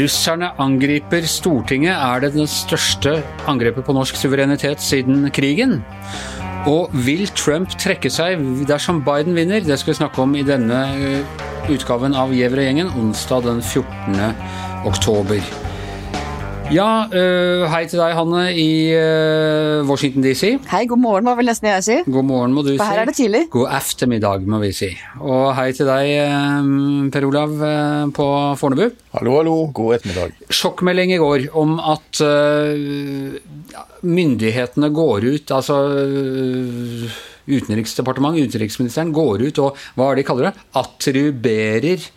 Russerne angriper Stortinget. Er det det største angrepet på norsk suverenitet siden krigen? Og vil Trump trekke seg dersom Biden vinner? Det skal vi snakke om i denne eh, utgaven av Gjever og gjengen onsdag den 14. oktober. Ja, uh, hei til deg, Hanne, i uh, Washington DC. Hei, god morgen må vel nesten jeg si. God morgen må du si. For her er det tidlig. God eftermiddag, må vi si. Og hei til deg, um, Per Olav på Fornebu. Hallo, hallo. God ettermiddag. Sjokkmelding i går om at myndighetene går ut, altså Utenriksdepartementet, utenriksministeren, går ut og hva er det de kaller det? Attribuerer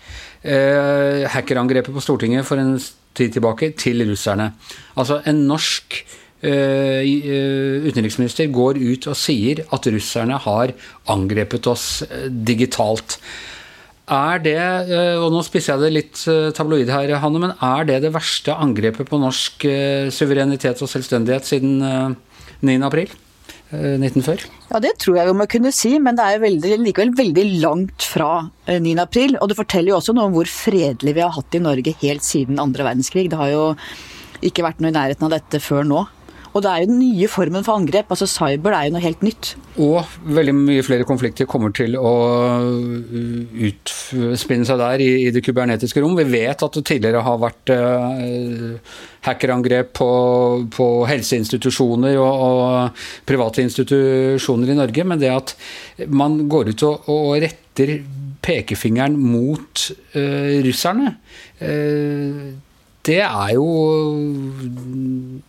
hackerangrepet på Stortinget for en tid tilbake til russerne. Altså en norsk uh, utenriksminister går ut og sier at russerne har angrepet oss uh, digitalt. Er det, og nå spisser jeg det litt tabloid her, Hanne, men er det det verste angrepet på norsk suverenitet og selvstendighet siden 9. april? 1940? Ja, det tror jeg vi må kunne si, men det er veldig, likevel veldig langt fra 9. Eh, april. Og det forteller jo også noe om hvor fredelig vi har hatt i Norge helt siden andre verdenskrig. Det har jo ikke vært noe i nærheten av dette før nå. Og det er jo den nye formen for angrep. altså Cyber er jo noe helt nytt. Og veldig mye flere konflikter kommer til å utspinne seg der i, i det kubernetiske rom. Vi vet at det tidligere har vært uh, hackerangrep på, på helseinstitusjoner og, og, private institusjoner i Norge, men det at man går ut og, og retter pekefingeren mot uh, russerne uh, det er jo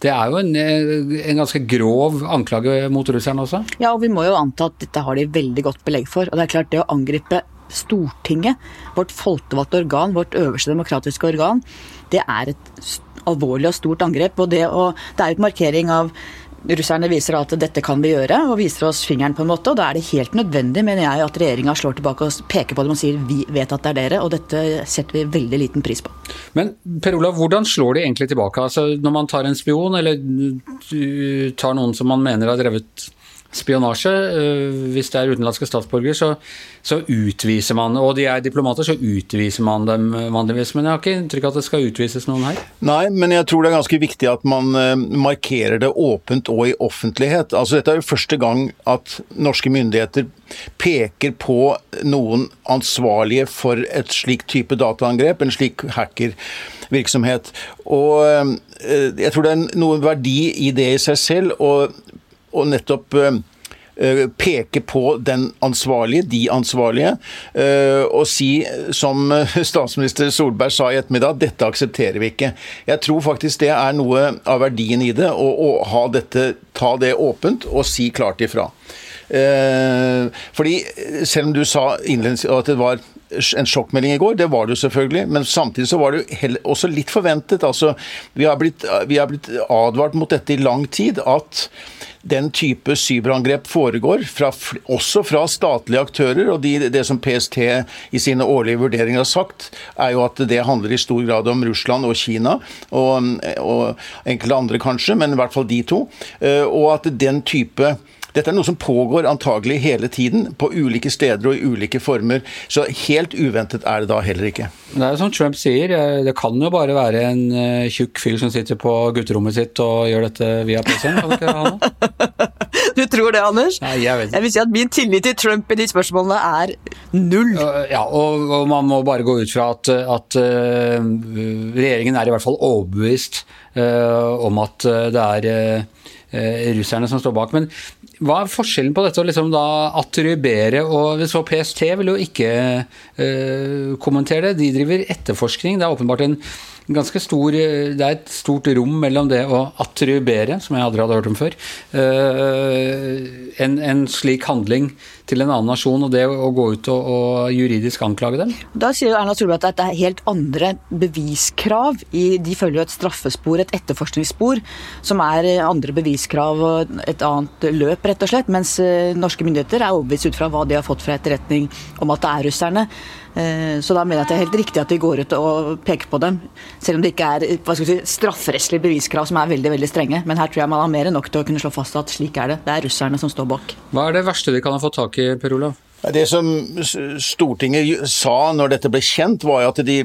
Det er jo en, en, ganske grov anklage mot russerne også? Ja, og vi må jo anta at dette har de veldig godt belegg for. Og det er klart, det å angripe Stortinget, vårt folkevalgte organ, vårt øverste demokratiske organ, det er et alvorlig og stort angrep. Og det, å, det er jo et markering av russerne viser at dette kan vi gjøre, og viser oss fingeren på en måte. og Da er det helt nødvendig, mener jeg, at regjeringa slår tilbake og peker på dem og sier vi vet at det er dere, og dette setter vi veldig liten pris på. Men Per Olav, hvordan slår de egentlig tilbake? Altså, når man tar en spion, eller tar noen som man mener har drevet spionasje. Eh, hvis det er utenlandske statsborgere, så, så, utviser man Og de er diplomater, så utviser man dem vanligvis. Men jeg har ikke inntrykk av at det skal utvises noen her? Nei, men jeg tror det er ganske viktig at man eh, markerer det åpent og i offentlighet. Altså Dette er jo første gang at norske myndigheter peker på noen ansvarlige for et slik type dataangrep, en slik hackervirksomhet. Og eh, jeg tror det er noen verdi i det i seg selv. og og nettopp eh, eh, peke på den ansvarlige, de ansvarlige, eh, og si som statsminister Solberg sa i ettermiddag, dette aksepterer vi ikke. Jeg tror faktisk det er noe av verdien i det, å, ha dette, ta det åpent og si klart ifra. Fordi selv om du sa innledningsvis at det var en sjokkmelding i går, det var det jo selvfølgelig. Men samtidig så var det jo også litt forventet. Altså, vi har, blitt, vi har blitt advart mot dette i lang tid. At den type cyberangrep foregår, fra, også fra statlige aktører. Og de, det som PST i sine årlige vurderinger har sagt, er jo at det handler i stor grad om Russland og Kina, og, og enkelte andre kanskje, men i hvert fall de to. Eh, og at den type dette er noe som pågår antagelig hele tiden, på ulike steder og i ulike former. Så helt uventet er det da heller ikke. Det er jo som Trump sier, eh, det kan jo bare være en uh, tjukk fyr som sitter på gutterommet sitt og gjør dette via PC-en. Du tror det, Anders? Nei, jeg vet ikke. Jeg vil si at min tillit til Trump i de spørsmålene er null. Ja, og, og man må bare gå ut fra at, at uh, regjeringen er i hvert fall overbevist uh, om at det er russerne som står bak. Men hva er forskjellen på dette å liksom da attribuere og så PST vil jo ikke uh, kommentere det. De driver etterforskning. Det er åpenbart en ganske stor Det er et stort rom mellom det å attribuere, som jeg aldri hadde hørt om før, uh, en, en, slik handling til en annen nasjon, og det å gå ut og, og juridisk anklage dem. Da sier Erna Solberg at det er helt andre beviskrav. I, de følger jo et straffespor, et etterforskningsspor, som er andre beviskrav og et annet løp, rett og slett. Mens eh, norske myndigheter er overbevist ut fra hva de har fått fra etterretning om at det er russerne. Eh, så da mener jeg at det er helt riktig at de går ut og peker på dem. Selv om det ikke er hva si, strafferettslige beviskrav som er veldig veldig strenge. Men her tror jeg man har mer enn nok til å kunne slå fast at slik er det. Det er russerne som står bak. Hva er det verste de kan ha fått tak i, Per Olav? Det som Stortinget sa når dette ble kjent, var at de,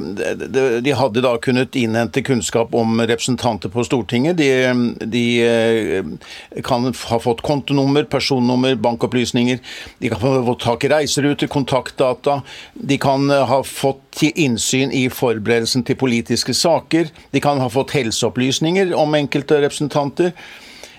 de hadde da kunnet innhente kunnskap om representanter på Stortinget. De, de eh, kan ha fått kontonummer, personnummer, bankopplysninger. De kan ha fått tak i reiseruter, kontaktdata. De kan ha fått innsyn i forberedelsen til politiske saker. De kan ha fått helseopplysninger om enkelte representanter.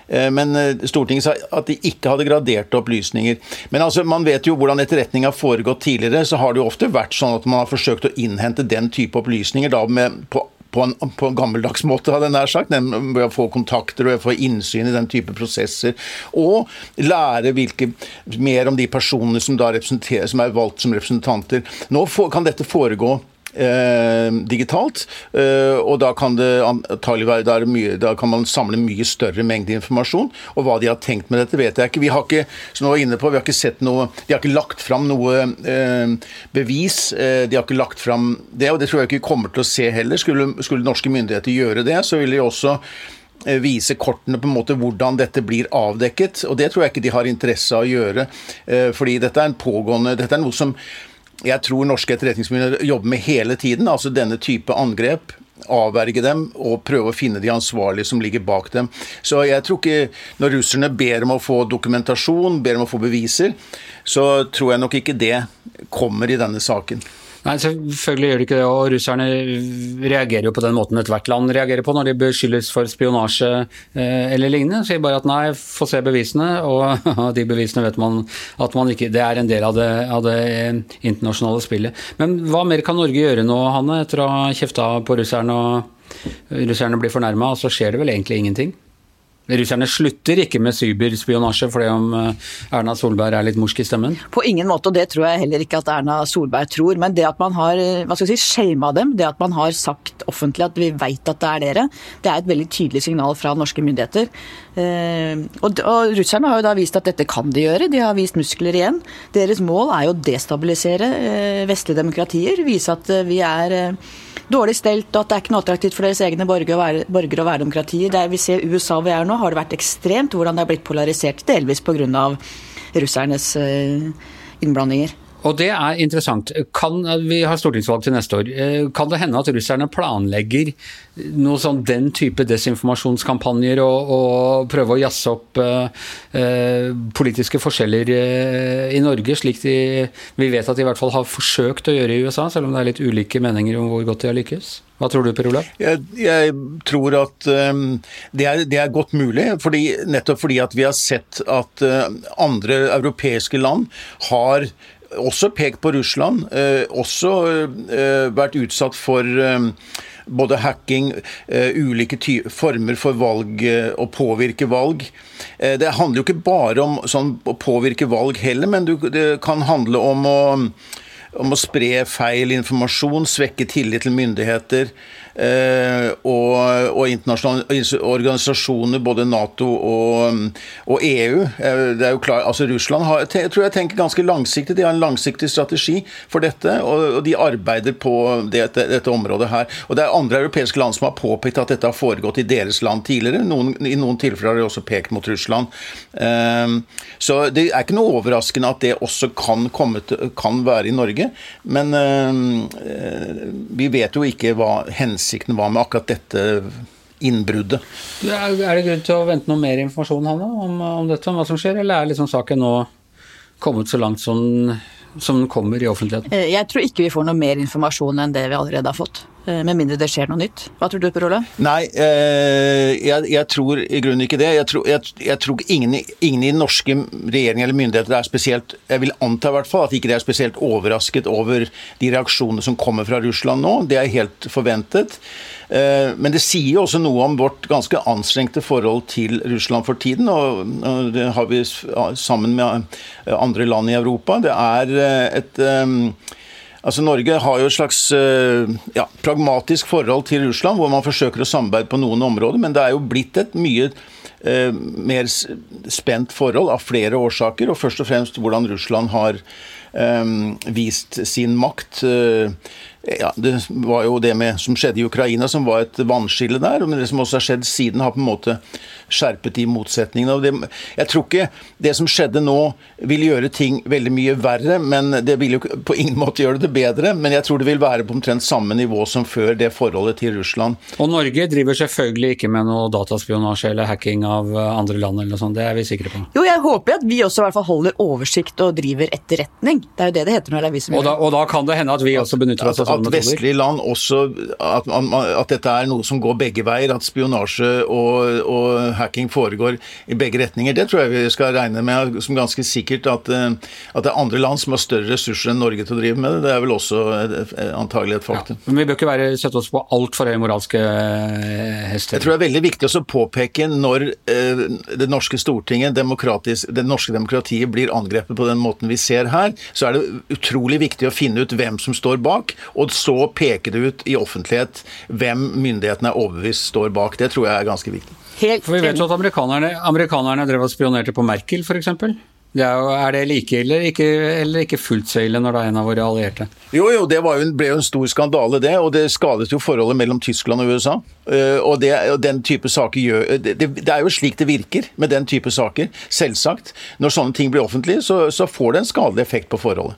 Eh, men eh, Stortinget sa at de ikke hadde graderte opplysninger. Men altså, man vet jo hvordan etterretning har foregått tidligere. Så har det jo ofte vært sånn at man har forsøkt å innhente den type opplysninger da med, på på en, på en, gammeldags måte, hadde jeg nær sagt. Ved å få kontakter og få innsyn i den type prosesser. Og lære hvilke, mer om de personene som, som er valgt som representanter. Nå for, kan dette foregå Eh, digitalt. Eh, og da kan, det, være, mye, da kan man samle mye større mengde informasjon. Og hva de har tenkt med dette, vet jeg ikke. Vi har ikke som var inne på, vi har ikke sett noe, de har ikke lagt fram noe eh, bevis. Eh, de har ikke lagt fram det, og det tror jeg ikke vi kommer til å se heller. Skulle, skulle norske myndigheter gjøre det, så vil de også eh, vise kortene på en måte hvordan dette blir avdekket. Og det tror jeg ikke de har interesse av å gjøre. Fordi dette er en pågående Dette er noe som jeg tror norske etterretningsmyndigheter jobber med hele tiden. Altså denne type angrep. Avverge dem og prøve å finne de ansvarlige som ligger bak dem. Så jeg tror ikke Når russerne ber om å få dokumentasjon, ber om å få beviser, så tror jeg nok ikke det kommer i denne saken. Nei, selvfølgelig gjør de ikke det. og Russerne reagerer jo på den måten ethvert land reagerer på når de beskyldes for spionasje eh, eller lignende. Sier bare at nei, få se bevisene, og de bevisene vet man at man ikke Det er en del av det, av det internasjonale spillet. Men hva mer kan Norge gjøre nå, Hanne, etter å ha kjefta på russerne og russerne blir fornærma, så skjer det vel egentlig ingenting? Russerne slutter ikke med cyberspionasje fordi om eh, Erna Solberg er litt morsk i stemmen? På ingen måte, og det tror jeg heller ikke at Erna Solberg tror. Men det at man har eh, hva skal jeg si, shama dem, det at man har sagt offentlig at vi vet at det er dere, det er et veldig tydelig signal fra norske myndigheter. Eh, og, og russerne har jo da vist at dette kan de gjøre, de har vist muskler igjen. Deres mål er jo å destabilisere vestlige demokratier, vise at vi er dårlig stelt, og at det er ikke noe attraktivt for deres egne borgere å være, borgere være demokratier. Vi ser USA vi er nå, har det vært ekstremt hvordan det er blitt polarisert, delvis pga. russernes eh, innblandinger. Og det er interessant. Kan, vi har stortingsvalg til neste år. Eh, kan det hende at russerne planlegger noe sånn den type desinformasjonskampanjer og, og prøve å jazze opp eh, eh, politiske forskjeller eh, i Norge, slik de, vi vet at de i hvert fall har forsøkt å gjøre i USA, selv om det er litt ulike meninger om hvor godt de har lykkes? Hva tror du, Per Olav? Jeg, jeg, tror at um, det, er, det, er, godt mulig. Fordi, nettopp fordi at vi har sett at uh, andre europeiske land har også pekt på Russland. Eh, også eh, vært utsatt for eh, både hacking, ulike former for valg, å påvirke valg. Det handler jo ikke bare om sånn, å påvirke valg heller, men det kan handle om å, om å spre feil informasjon, svekke tillit til myndigheter. Eh, og, og, internasjonale organisasjoner, både Nato og, og, EU. Eh, det er jo klar, altså Russland har, jeg tror jeg tenker ganske langsiktig. De har en langsiktig strategi for dette, og, og de arbeider på dette, dette, området her. Og Det er andre europeiske land som har påpekt at dette har foregått i deres land tidligere. Noen, I noen tilfeller har de også pekt mot Russland. Um, så det er ikke noe overraskende at det også kan, til, kan være i Norge. Men vi vet jo ikke hva hensikten hensikten var med akkurat dette innbruddet. Er det grunn til å vente noe mer informasjon Hanne, om, om dette, om hva som skjer, eller er liksom saken nå kommet så langt som som kommer i offentligheten? Eh, jeg tror ikke vi får noe mer informasjon enn det vi allerede har fått. Eh, med mindre det skjer noe nytt. Hva tror du, Per Olav? Nei, eh, jeg, jeg, tror i grunnen ikke det. Jeg tror, jeg, jeg tror ingen, ingen, i norske regjeringer eller myndigheter er spesielt Jeg vil anta i hvert fall at ikke de er spesielt overrasket over de reaksjonene som kommer fra Russland nå. Det er helt forventet. Eh, men det sier jo også noe om vårt ganske anstrengte forhold til Russland for tiden. Og det har vi sammen med andre land i Europa. Det er et Altså Norge har jo et slags eh, ja, pragmatisk forhold til Russland, hvor man forsøker å samarbeide på noen områder, men det er jo blitt et mye eh, mer spent forhold av flere årsaker, og først og fremst hvordan Russland har eh, vist sin makt. Eh, ja, Det var jo det med, som skjedde i Ukraina, som var et vannskille der. Men det som også har skjedd siden, har på en måte skjerpet de motsetningene. og det, Jeg tror ikke det som skjedde nå, vil gjøre ting veldig mye verre. men Det vil jo på ingen måte gjøre det bedre. Men jeg tror det vil være på omtrent samme nivå som før det forholdet til Russland. Og Norge driver selvfølgelig ikke med noe dataspionasje eller hacking av andre land eller noe sånt. Det er vi sikre på. Jo, jeg håper at vi også i hvert fall holder oversikt og driver etterretning. Det er jo det det heter når det er vi som gjør det. og da kan det hende at vi også benytter oss av? At vestlige land også at, at, dette er noe som går begge veier. At spionasje og, og, hacking foregår i begge retninger. Det tror jeg vi skal regne med som ganske sikkert. At, eh, at, det er andre land som har større ressurser enn Norge til å drive med det. Det er vel også antagelig et faktum. Ja, men vi bør ikke være, sette oss på altfor høye moralske eh, hester. Jeg tror det er veldig viktig å påpeke når eh, det norske Stortinget, det norske demokratiet, blir angrepet på den måten vi ser her, så er det utrolig viktig å finne ut hvem som står bak, og så peke det ut i offentlighet hvem myndighetene er overbevist står bak. Det tror jeg er ganske viktig. Helt For Vi vet jo at amerikanerne, amerikanerne drev og spionerte på Merkel, f.eks. Det er, jo, er, det like ille ikke, eller ikke fullt så ille når det er en av våre allierte? Jo, jo, det jo, ble jo en stor skandale, det. Og det skadet jo forholdet mellom Tyskland og USA. Uh, og, det, og, den type saker gjør det, det, det, er jo slik det virker med den type saker. Selvsagt. Når sånne ting blir offentlige, så, så får det en skadelig effekt på forholdet.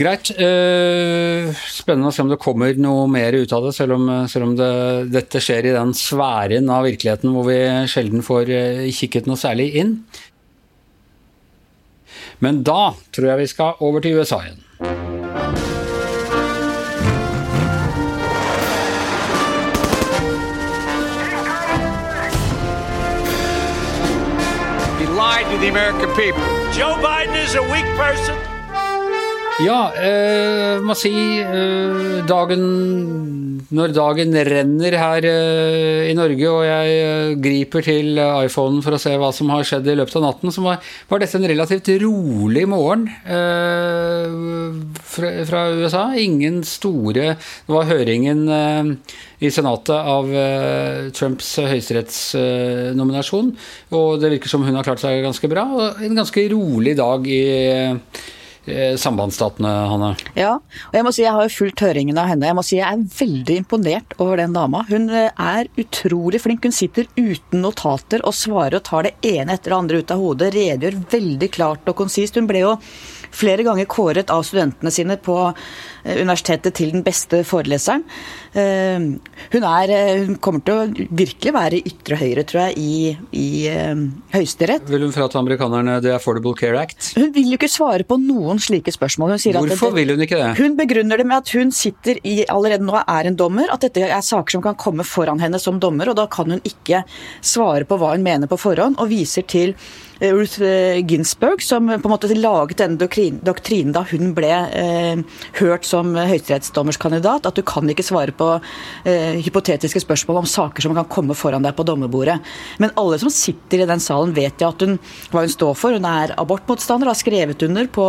Greit. Uh, spennende å se om det kommer noe mer ut av det, selv om, selv om det, dette skjer i den sfæren av virkeligheten hvor vi sjelden får kikket noe særlig inn. Men da tror jeg vi skal over til USA igjen. Joe Biden is a weak person. Ja, eh, må si eh, dagen Når dagen renner her eh, i Norge og jeg eh, griper til iPhonen for å se hva som har skjedd i løpet av natten, så var, var dette en relativt rolig morgen eh, fra, fra, USA. Ingen store Det var høringen eh, i Senatet av Trumps høyesterettsnominasjon, og det virker som hun har klart seg ganske bra. Og en ganske rolig dag i Eh, sambandsstatene, Hanne? Ja, og jeg må si jeg har jo fulgt høringen av henne. Jeg må si jeg er veldig imponert over den dama. Hun eh, er utrolig flink. Hun sitter uten notater og svarer og tar det ene etter det andre ut av hodet. Redegjør veldig klart og konsist. Hun ble jo flere ganger kåret av studentene sine på eh, universitetet til den beste foreleseren. Eh, hun, er, eh, hun kommer til å virkelig være ytre høyre, tror jeg, i, i Høyesterett. Vil hun frata amerikanerne The Affordable Care Act? Hun vil jo ikke svare på noen slike spørsmål. Hvorfor det, vil hun ikke det? Hun begrunner det med at hun sitter i, allerede nå er en dommer, at dette er saker som kan komme foran henne som dommer, og da kan hun ikke svare på hva hun mener på forhånd, og viser til Ruth Ginsburg, som på en måte laget denne doktrinen da hun ble eh, hørt som høyesterettsdommerskandidat, at du kan ikke svare på eh, hypotetiske spørsmål om saker som kan komme foran deg på dommerbordet. Men alle som sitter i den salen, vet jo at hun, hva hun står for. Hun er abortmotstander, har skrevet under på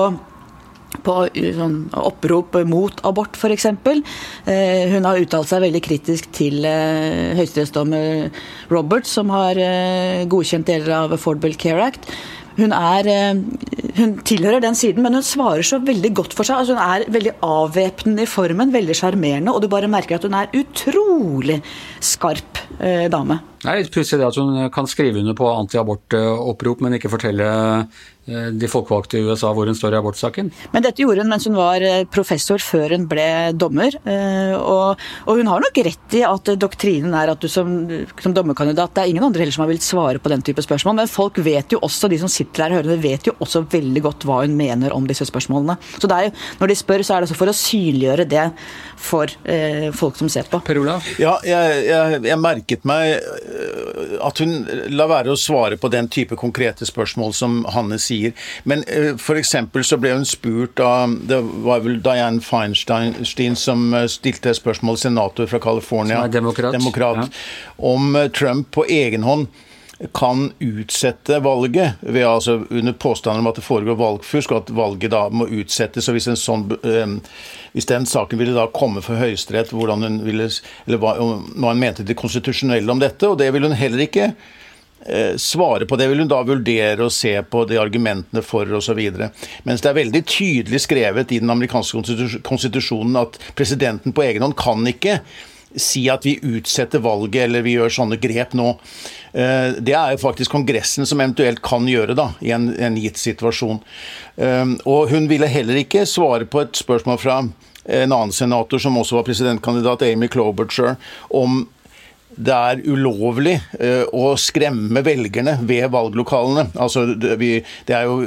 på sånn, opprop mot abort, f.eks. Eh, hun har uttalt seg veldig kritisk til eh, høyesterettsdommer Roberts, som har eh, godkjent deler av Affordable Care Act. Hun, er, eh, hun tilhører den siden, men hun svarer så veldig godt for seg. Altså hun er veldig avvæpnende i formen, veldig sjarmerende, og du bare merker at hun er utrolig skarp eh, dame. Det er litt pussig at hun kan skrive under på antiabortopprop, men ikke fortelle Eh, de folkevalgte i USA hvor hun står i abortsaken. Men dette gjorde hun mens hun var eh, professor før hun ble dommer. Eh, og, og hun har nok rett i at doktrinen er at du som, som, dommerkandidat Det er ingen andre heller som har villet svare på den type spørsmål, men folk vet jo også, de som sitter der og hører det, vet jo også veldig godt hva hun mener om disse spørsmålene. Så det er jo, når de spør, så er det altså for å synliggjøre det for eh, folk som ser på. Per Olav? Ja, jeg, jeg, jeg merket meg at hun lar være å svare på den type konkrete spørsmål som Hanne sier. Men eh, f.eks. så ble hun spurt av Det var vel Dianne Feinstein som eh, stilte spørsmål, senator fra California, demokrat, demokrat ja. om Trump på egen hånd kan utsette valget ved, altså, under påstander om at det foregår valgfusk, og at valget da må utsettes. og Hvis, en sånn, øh, hvis den saken ville da komme for Høyesterett, hvordan hun ville, eller hva, hva hun mente det konstitusjonelle om dette, og det vil hun heller ikke eh, svare på det. Vil hun da vurdere å se på de argumentene for osv. Mens det er veldig tydelig skrevet i den amerikanske konstitusjonen at presidenten på egen hånd kan ikke si at vi utsetter valget eller vi gjør sånne grep nå. Eh, det er jo faktisk Kongressen som eventuelt kan gjøre da, i en, en gitt situasjon. Eh, og hun ville heller ikke svare på et spørsmål fra en annen senator som også var presidentkandidat, Amy Klobuchar, om det er ulovlig uh, å skremme velgerne ved valglokalene. Altså, det, er jo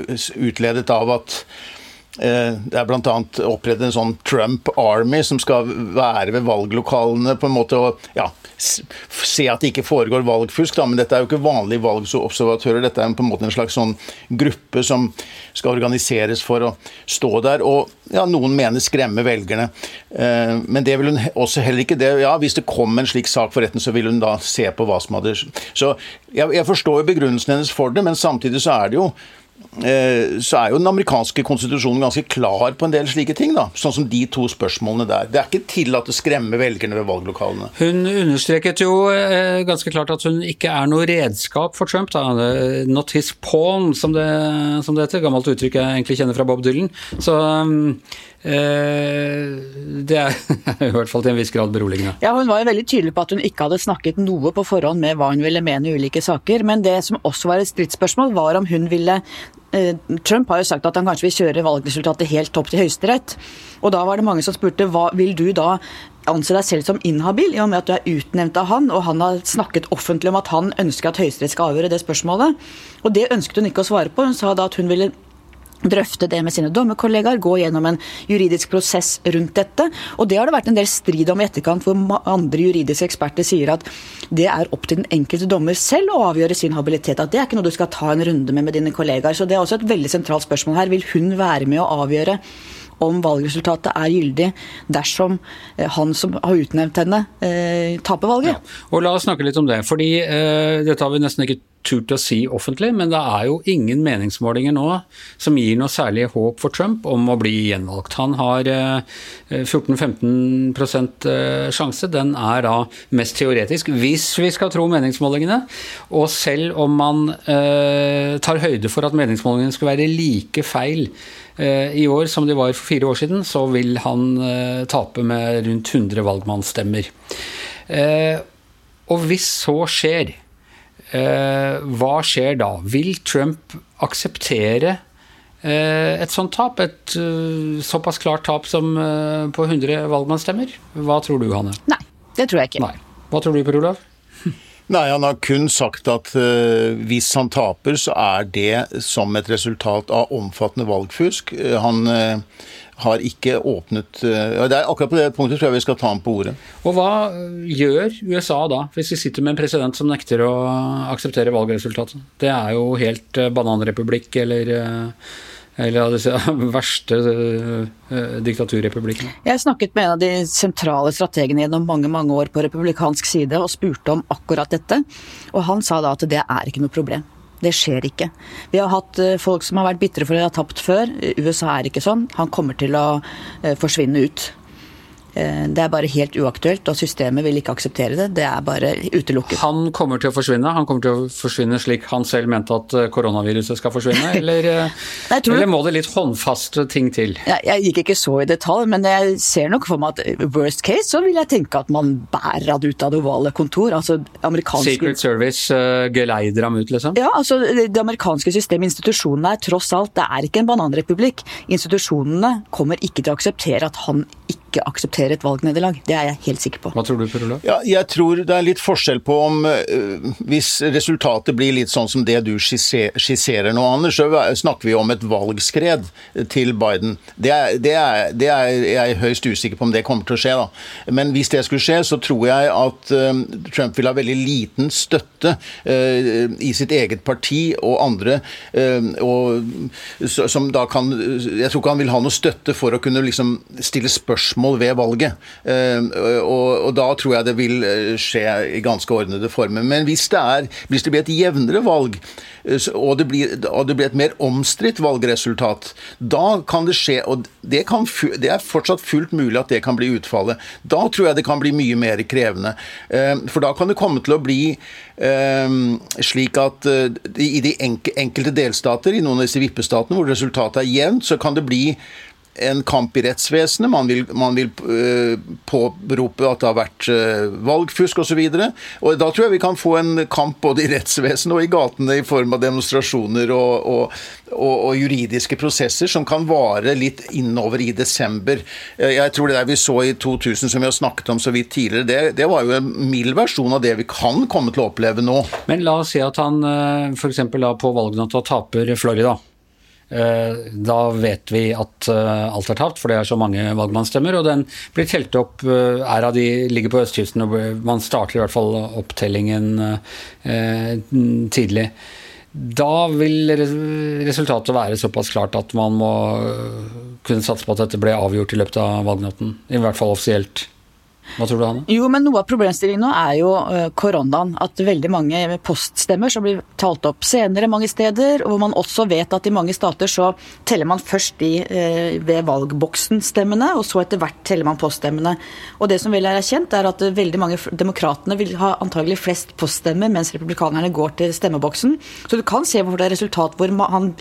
utledet av at Eh, det er bl.a. opprettet en sånn Trump Army som skal være ved valglokalene på en måte og ja, se at det ikke foregår valgfusk. Da. Men dette er jo ikke vanlige valgobservatører. Dette er på en måte en slags sånn gruppe som skal organiseres for å stå der. Og ja, noen mener skremme velgerne. Eh, men det vil hun også heller ikke. Det, ja, hvis det kom en slik sak for retten, så vil hun da se på hva som hadde Så jeg, jeg forstår begrunnelsen hennes for det, men samtidig så er det jo Eh, så er jo den amerikanske konstitusjonen ganske klar på en del slike ting. da, Sånn som de to spørsmålene der. Det er ikke tillatt å skremme velgerne ved valglokalene. Hun understreket jo eh, ganske klart at hun ikke er noe redskap for Trump. da, Not his pawn, som det, som det heter. Gammelt uttrykk jeg egentlig kjenner fra Bob Dylan. Så Eh, det er i hvert fall til en viss grad beroligende. Ja, Hun var jo veldig tydelig på at hun ikke hadde snakket noe på forhånd med hva hun ville mene i ulike saker. Men det som også var et stridsspørsmål, var om hun ville eh, Trump har jo sagt at han kanskje vil kjøre valgresultatet helt opp til Høyesterett. Og da var det mange som spurte hva vil du da anse deg selv som inhabil, i og med at du er utnevnt av han, og han har snakket offentlig om at han ønsker at Høyesterett skal avgjøre det spørsmålet. Og det ønsket hun ikke å svare på. Hun sa da at hun ville drøfte det med sine dommerkollegaer, gå gjennom en juridisk prosess rundt dette. Og det har det vært en del strid om i etterkant, hvor andre juridiske eksperter sier at det er opp til den enkelte dommer selv å avgjøre sin habilitet. At det er ikke noe du skal ta en runde med med dine kollegaer. Så det er også et veldig sentralt spørsmål her. Vil hun være med å avgjøre om valgresultatet er gyldig dersom eh, han som har utnevnt henne, eh, taper valget. Ja. Og La oss snakke litt om det. fordi eh, Dette har vi nesten ikke turt å si offentlig, men det er jo ingen meningsmålinger nå som gir noe særlig håp for Trump om å bli gjenvalgt. Han har 14-15 eh, eh, sjanse. Den er da mest teoretisk, hvis vi skal tro meningsmålingene. Og selv om man eh, tar høyde for at meningsmålingene skal være like feil i år som de var for fire år siden, så vil han tape med rundt 100 valgmannsstemmer. Og hvis så skjer, hva skjer da? Vil Trump akseptere eh, et sånt tap? Et eh, såpass klart tap som på 100 valgmannsstemmer? Hva tror du, Hanne? Nei, det tror jeg ikke. Nei. Hva tror du, Per Olav? Nei, Han har kun sagt at uh, hvis han taper, så er det som et resultat av omfattende valgfusk. Han uh, har ikke åpnet ja, det er Akkurat på det punktet tror jeg vi skal ta ham på ordet. Og Hva gjør USA da, hvis vi sitter med en president som nekter å akseptere valgresultatet? Det er jo helt bananrepublikk eller eller av disse verste uh, diktaturrepublikkene. Jeg snakket med en av de sentrale strategene gjennom mange mange år på republikansk side og spurte om akkurat dette. Og han sa da at det er ikke noe problem. Det skjer ikke. Vi har hatt uh, folk som har vært bitre for å ha tapt før. USA er ikke sånn. Han kommer til å uh, forsvinne ut. Eh, det er bare helt uaktuelt, og systemet vil ikke akseptere det. Det er bare utelukket. Han kommer til å forsvinne? Han kommer til å forsvinne slik han selv mente at eh, koronaviruset skal forsvinne? Eller, Nei, tror... eller må det litt håndfaste ting til? Ja, jeg gikk ikke så i detalj, men jeg ser nok for meg at worst case så vil jeg tenke at man bærer han ut av det ovale kontor. Altså amerikanske... Secret Service uh, geleider ham ut, liksom? Ja, altså det amerikanske systemet, institusjonene er tross alt, det er ikke en bananrepublikk. Institusjonene kommer ikke til å akseptere at han ikke akseptere et valgnederlag. Det er jeg helt sikker på. Hva tror du, Per Olav? Ja, jeg tror det er litt forskjell på om uh, Hvis resultatet blir litt sånn som det du skisserer nå, Anders, så snakker vi om et valgskred til Biden. Det er, det er, det er jeg høyst usikker på om det kommer til å skje. da. Men hvis det skulle skje, så tror jeg at uh, Trump vil ha veldig liten støtte uh, i sitt eget parti og andre, og, som da kan Jeg tror ikke han vil ha noe støtte for å kunne liksom stille spørsmål spørsmål ved valget. Og, og da tror jeg det vil skje i ganske ordnede former. Men hvis det, er, hvis det blir et jevnere valg, og det blir, og det blir et mer omstridt valgresultat, da kan det skje Og det, kan, det, er fortsatt fullt mulig at det kan bli utfallet. Da tror jeg det kan bli mye mer krevende. For da kan det komme til å bli slik at i de enkelte delstater, i noen av disse vippestatene hvor resultatet er jevnt, så kan det bli en kamp i rettsvesenet. Man vil, man vil uh, påberope at det har vært uh, valgfusk osv. Da tror jeg vi kan få en kamp både i rettsvesenet og i gatene i form av demonstrasjoner og, og, og, og, juridiske prosesser som kan vare litt innover i desember. Eh, jeg tror det der vi så i 2000, som vi har snakket om så vidt tidligere, det, det var jo en mild versjon av det vi kan komme til å oppleve nå. Men la oss si at han f.eks. på valgnatta taper Florida. Eh, da vet vi at eh, alt er tapt, for det er så mange valgmannsstemmer. Og den blir telt opp, eh, er av de ligger på østkysten, og man starter i hvert fall opptellingen tidlig. Da vil resultatet være såpass klart at man må kunne satse på at dette ble avgjort i løpet av valgnatten. I hvert fall offisielt. Hva tror du, Hanne? Jo, men Noe av problemstillingen nå er jo uh, koronaen. At veldig mange poststemmer som blir talt opp senere mange steder, og hvor man også vet at i mange stater så teller man først de uh, ved valgboksen-stemmene, og så etter hvert teller man poststemmene. Og det som vel er erkjent, er at veldig mange demokratene vil ha antagelig flest poststemmer, mens republikanerne går til stemmeboksen. Så du kan se hvorfor det er resultat hvor han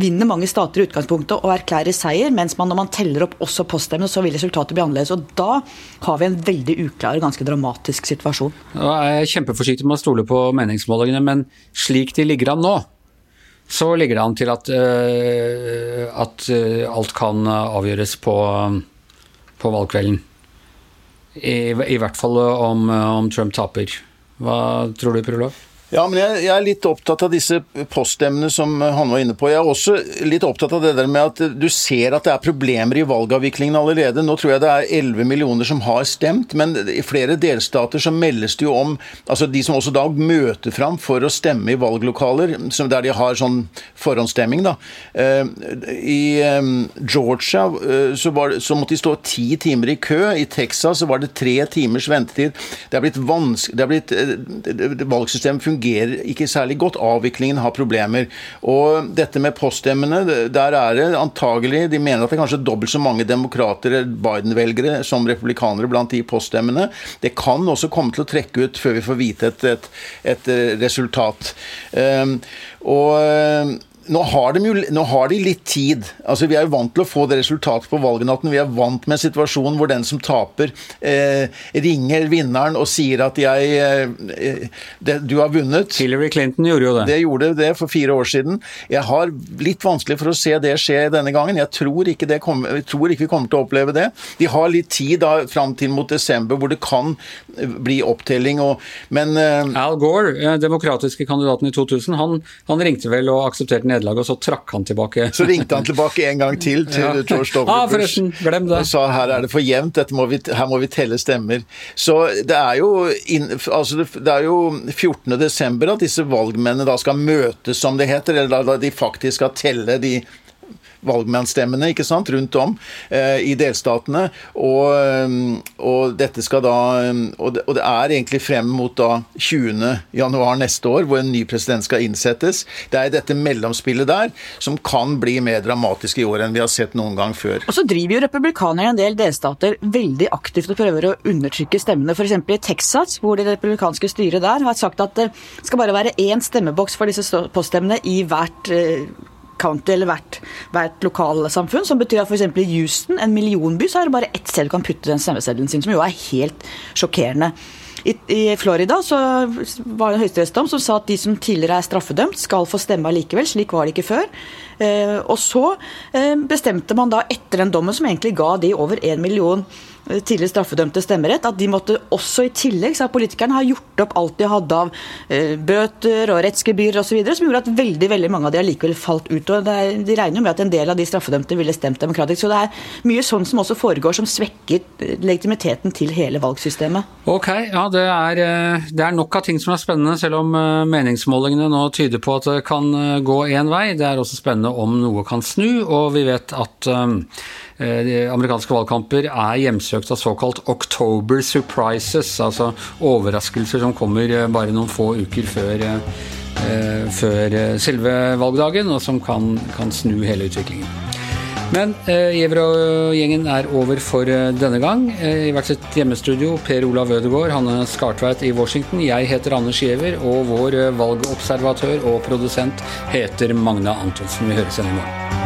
vinner mange stater i utgangspunktet og erklærer seier, mens man når man teller opp også poststemmene, så vil resultatet bli annerledes. Og da har vi en veldig veldig uklar ganske dramatisk situasjon. Jeg er kjempeforsiktig med å stole på meningsmålingene, men slik de ligger an nå, så ligger det an til at, uh, at uh, alt kan avgjøres på, på valgkvelden. I, I, hvert fall om, om Trump taper. Hva tror du, Per Olav? Ja, men jeg, jeg, er litt opptatt av disse poststemmene som han var inne på. Jeg er også litt opptatt av det der med at du ser at det er problemer i valgavviklingen allerede. Nå tror jeg det er 11 millioner som har stemt, men i flere delstater så meldes det jo om altså de som også da møter fram for å stemme i valglokaler, der de har sånn forhåndsstemming, da. Eh, I eh, Georgia eh, så, var, så måtte de stå ti timer i kø. I Texas så var det tre timers ventetid. Det er blitt vanskelig Valgsystemet fungerer fungerer ikke særlig godt. Avviklingen har problemer. Og dette med poststemmene, der er det antagelig De mener at det er kanskje dobbelt så mange demokrater, Biden-velgere, som republikanere blant de poststemmene. Det kan også komme til å trekke ut før vi får vite et, et, et resultat. Um, og nå har, de, nå har, de, litt tid. Altså, Vi er jo vant til å få det resultatet på valgnatten. Vi er vant med situasjonen hvor den som taper, eh, ringer vinneren og sier at jeg eh, det, Du har vunnet. Hillary Clinton gjorde jo det. Det gjorde det for fire år siden. Jeg har litt vanskelig for å se det skje denne gangen. Jeg tror ikke, kom, jeg tror ikke vi kommer til å oppleve det. De har litt tid da, fram til mot desember hvor det kan bli opptelling. Og, men eh, Al Gore, eh, demokratiske kandidaten i 2000, han, han ringte vel og aksepterte nederlaget, og så trakk han tilbake. Så ringte han tilbake en gang til til ja. George W. Ah, det. og sa her er det for jevnt, her må vi telle stemmer. Så det er jo, in, altså det er jo 14. desember at disse valgmennene da skal møtes, som det heter, eller da de faktisk skal telle de valgmannsstemmene ikke sant, rundt om eh, i delstatene. Og, eh, og, dette skal da eh, og det, og det, er egentlig frem mot da 20. januar neste år, hvor en ny president skal innsettes. Det er dette mellomspillet der som kan bli mer dramatisk i år enn vi har sett noen gang før. Og så driver jo republikanerne i en del delstater veldig aktivt og prøver å undertrykke stemmene. F.eks. i Texas, hvor det republikanske styret der har sagt at det skal bare være én stemmeboks for disse poststemmene i hvert eh, county eller hvert, hvert lokalsamfunn. Som betyr at f.eks. i Houston, en millionby, så er det bare ett sted du kan putte den stemmeseddelen sin, som jo er helt sjokkerende. I, I, Florida så var det en høyesterettsdom som sa at de som tidligere er straffedømt, skal få stemme allikevel. Slik var det ikke før. Eh, og så eh, bestemte man da etter den dommen, som egentlig ga de over én million tidligere straffedømte stemmerett, at de måtte også i tillegg, sa politikerne, ha gjort opp alt de hadde av eh, bøter og rettsgebyr osv., som gjorde at veldig veldig mange av de allikevel falt ut. og er, De regner jo med at en del av de straffedømte ville stemt demokratisk. Så det er mye sånn som også foregår, som svekker eh, legitimiteten til hele valgsystemet. Ok, ja det er, det er nok av ting som er spennende, selv om meningsmålingene nå tyder på at det kan gå én vei. Det er også spennende om noe kan snu, og vi vet at amerikanske valgkamper er hjemsøkt av såkalt October surprises, altså overraskelser som kommer bare noen få uker før, før selve valgdagen, og som kan, kan snu hele utviklingen. Men eh, Giæver og gjengen er over for eh, denne gang. Eh, I hvert sitt hjemmestudio, Per Olav Ødegaard, Hanne Skartveit i Washington. Jeg heter Anders Giæver, og vår eh, valgobservatør og produsent heter Magna Antonsen. Vi høres igjen i morgen.